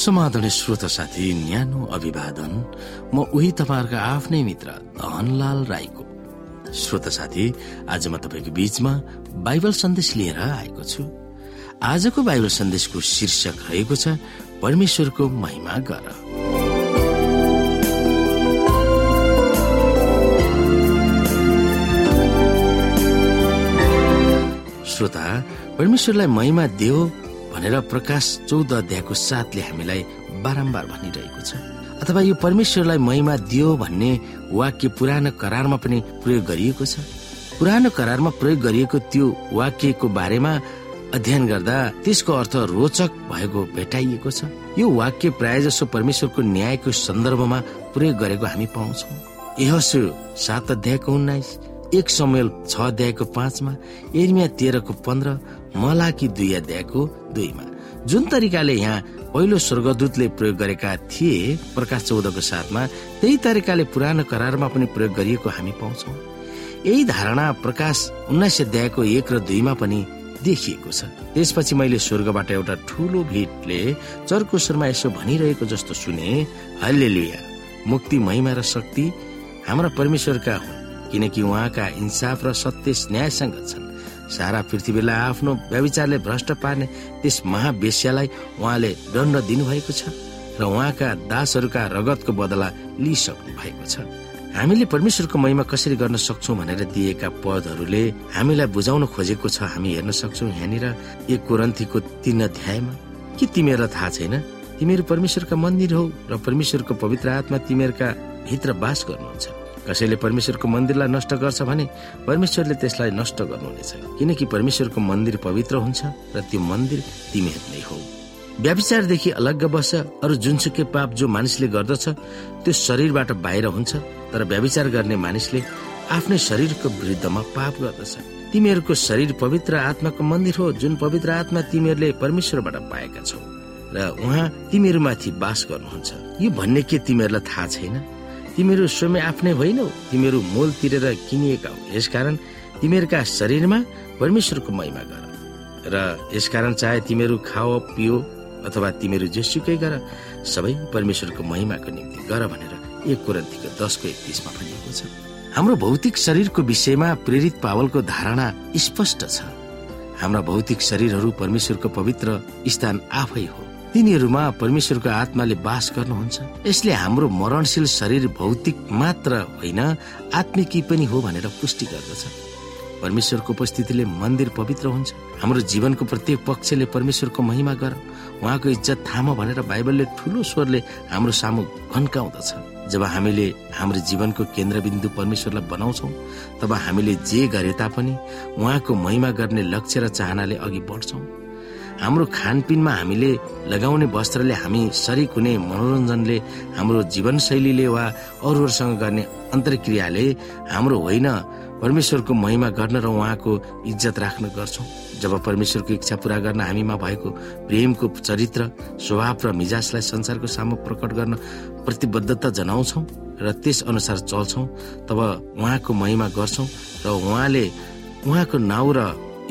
समाधान श्रोता साथी न्यानो अभिवादन। म उही तपाईँहरूका आफ्नै मित्र धनलाल राईको। श्रोता साथी आज म तपाईँको बीचमा बाइबल सन्देश लिएर आएको छु। आजको बाइबल सन्देशको शीर्षक रहेको छ परमेश्वरको महिमा गर। श्रोता परमेश्वरलाई महिमा देऊ भनेर प्रकाश चौध अध्यायको साथले हामीलाई बारम्बार भनिरहेको छ। अथवा यो परमेश्वरलाई महिमा दियो भन्ने वाक्य पुरानो करारमा पनि प्रयोग गरिएको छ। पुरानो करारमा प्रयोग गरिएको त्यो वाक्यको बारेमा अध्ययन गर्दा त्यसको अर्थ रोचक भएको भेटाइएको छ। यो वाक्य प्राय जसो परमेश्वरको न्यायको सन्दर्भमा प्रयोग गरेको हामी पाउँछौ। यहसु सात अध्यायको उन्नाइस एक समय छ अध्यायको पाँचमा एर्मिया तेह्रको पन्ध्र मलाकी दुई अध्यायको दुईमा। जुन तरिकाले यहाँ पहिलो स्वर्गदूतले प्रयोग गरेका थिए प्रकाश चौधको साथमा त्यही तरिकाले पुरानो करारमा पनि प्रयोग गरिएको हामी पाउँछौ। यही धारणा प्रकाश उन्नाइस अध्यायको एक र दुईमा पनि देखिएको छ। त्यसपछि मैले स्वर्गबाट एउटा ठुलो भिडले चर्को स्वरमा यसो भनिरहेको जस्तो सुने हल्ले मुक्ति महिमा र शक्ति हाम्रा परमेश्वरका हुन् किनकि उहाँका इन्साफ र सत्य न्यायसँग छन्। सारा पृथ्वीलाई आफ्नो व्यविचारले भ्रष्ट पार्ने त्यस महावेश्यालाई उहाँले दण्ड दिनुभएको छ र उहाँका दासहरूका रगतको बदला लिइसक्नु भएको छ। हामीले परमेश्वरको महिमा कसरी गर्न सक्छौ भनेर दिएका पदहरूले हामीलाई बुझाउन खोजेको छ। हामी हेर्न सक्छौ यहाँनिर एक कोरन्थीको तीन अध्यायमा। के तिमीहरूलाई थाहा छैन? तिमीहरू परमेश्वरका मन्दिर हौ र परमेश्वरको पवित्र आत्मा तिमीहरूका भित्र बास गर्नुहुन्छ। कसैले परमेश्वरको मन्दिरलाई नष्ट गर्छ भने परमेश्वरले त्यसलाई नष्ट गर्नुहुनेछ। किनकि परमेश्वरको मन्दिर पवित्र हुन्छ र त्यो मन्दिर तिमीहरू नै हो। व्याविचारदेखि अलग्ग बस्छ अरू जुनसुकै पाप जो मानिसले गर्दछ त्यो शरीरबाट बाहिर हुन्छ तर व्याविचार गर्ने मानिसले आफ्नै शरीरको विरुद्धमा पाप गर्दछ। तिमीहरूको शरीर पवित्र आत्माको मन्दिर हो जुन पवित्र आत्मा तिमीहरूले परमेश्वरबाट पाएका छौ। र उहाँ तिमीहरूमाथि बास गर्नुहुन्छ। यो भन्ने के तिमीहरूलाई थाहा छैन? तिमीहरू स्वयं आफ्नै होइनौ तिमीहरू मोल तिरेर किनिएका हो। यसकारण तिमीहरूका शरीरमा परमेश्वरको महिमा गर। र यसकारण चाहे तिमीहरू खाओ पियो अथवा तिमीहरू जेसुकै गर सबै परमेश्वरको महिमाको निम्ति गर भनेर एक कुरन्तीको दसको एकतिसमा भनिएको छ। हाम्रो भौतिक शरीरको विषयमा प्रेरित पावलको धारणा स्पष्ट छ। हाम्रा भौतिक शरीरहरू परमेश्वरको पवित्र स्थान आफै हो। तिनीहरूमा परमेश्वरको आत्माले बास गर्नुहुन्छ। यसले हाम्रो मरणशील शरीर भौतिक मात्र होइन आत्मिकी पनि हो भनेर पुष्टि गर्दछ। परमेश्वरको उपस्थितिले मन्दिर पवित्र हुन्छ। हाम्रो जीवनको प्रत्येक पक्षले परमेश्वरको महिमा गर। उहाँको इज्जत थाम भनेर बाइबलले ठुलो स्वरले हाम्रो सामु घन्काउँदछ। जब हामीले हाम्रो जीवनको केन्द्रबिन्दु परमेश्वरलाई बनाउँछौ तब हामीले जे गरे तापनि उहाँको महिमा गर्ने लक्ष्य र चाहनाले अघि बढ्छौँ। हाम्रो खानपिनमा हामीले लगाउने वस्त्रले हामी शरीक हुने मनोरञ्जनले हाम्रो जीवनशैलीले वा अरूहरूसँग गर्ने अन्तर्क्रियाले हाम्रो होइन परमेश्वरको महिमा गर्न र उहाँको इज्जत राख्न गर्छौँ। जब परमेश्वरको इच्छा पूरा गर्न हामीमा भएको प्रेमको चरित्र स्वभाव र मिजाजलाई संसारको सामु प्रकट गर्न प्रतिबद्धता जनाउँछौ र त्यस अनुसार चल्छौँ तब उहाँको महिमा गर्छौँ र उहाँले उहाँको नाउँ र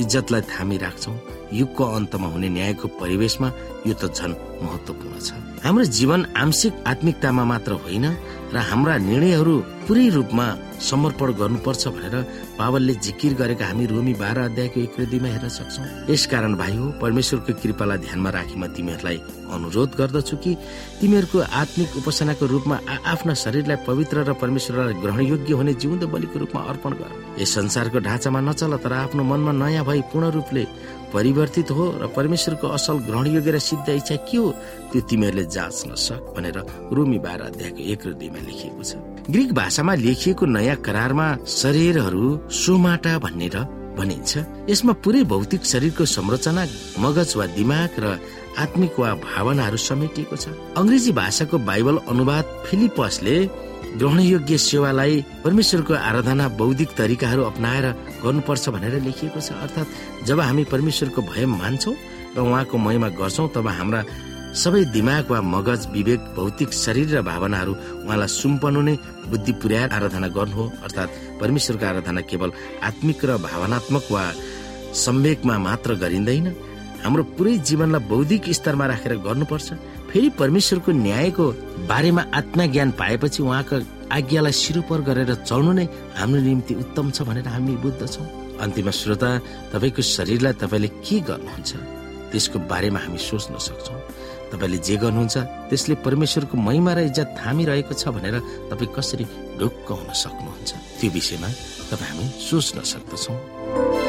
इज्जतलाई थामी राख्छौँ। युगको अन्तमा हुने न्यायको परिवेशमा यो त झन महत्वपूर्ण छ। हाम्रो जीवन आंशिक आत्मिकतामा मात्र होइन र हाम्रा निर्णयहरू पुरै रूपमा समर्पण गर्नुपर्छ भनेर पावलले जिकिर गरेका हामी रोमी बाह्र अध्यायको एक दुईमा हेर्न सक्छौ। यसकारण भाइ हो परमेश्वरको कृपालाई ध्यानमा राखी म तिमीहरूलाई अनुरोध गर्दछु कि तिमीहरूको आत्मिक उपासनाको रूपमा आफ्ना शरीरलाई पवित्र र परमेश्वरलाई ग्रहण योग्य हुने जिउँदो बलिको रूपमा अर्पण गर। यस संसारको ढाँचामा नचल तर आफ्नो मनमा नयाँ भई पूर्ण रूपले परिवर्तित हो र परमेश्वरको असल ग्रहण योग्य र सिद्ध इच्छा के हो त्यो तिमीहरूले जाँच्न सक भनेर रोमी बाह्र अध्यायको एक र दुईमा लेखिएको छ। ग्रिक भाषामा लेखिएको नयाँ करारमा शरीरहरू सोमाटा भनेर भनिन्छ। यसमा पुरै भौतिक शरीरको संरचना मगज वा दिमाग र आत्मिक वा भावनाहरू समेटिएको छ। अङ्ग्रेजी भाषाको बाइबल अनुवाद फिलिपसले ग्रहण योग्य सेवालाई परमेश्वरको आराधना बौद्धिक तरिकाहरू अप्नाएर गर्नुपर्छ भनेर लेखिएको छ। अर्थात् जब हामी परमेश्वरको भय मान्छौँ र उहाँको महिमा गर्छौँ तब हाम्रा सबै दिमाग वा मगज विवेक भौतिक शरीर र भावनाहरू उहाँलाई सुम्पनु नै बुद्धि पुर्याएर आराधना गर्नु हो। अर्थात् परमेश्वरको आराधना केवल आत्मिक र भावनात्मक वा सम्वेकमा मात्र गरिँदैन हाम्रो पुरै जीवनलाई बौद्धिक स्तरमा राखेर गर्नुपर्छ। फेरि परमेश्वरको न्यायको बारेमा आत्मज्ञान पाएपछि उहाँको आज्ञालाई सिरुपर गरेर चल्नु नै हाम्रो निम्ति उत्तम छ भनेर हामी बुझ्दछौँ अन्तिम श्रोता तपाईँको शरीरलाई तपाईँले के गर्नुहुन्छ? त्यसको बारेमा हामी सोच्न सक्छौँ। तपाईँले जे गर्नुहुन्छ त्यसले परमेश्वरको महिमा र इज्जत थामिरहेको छ भनेर तपाईँ कसरी ढुक्क हुन सक्नुहुन्छ? त्यो विषयमा तपाईँ हामी सोच्न सक्दछौँ।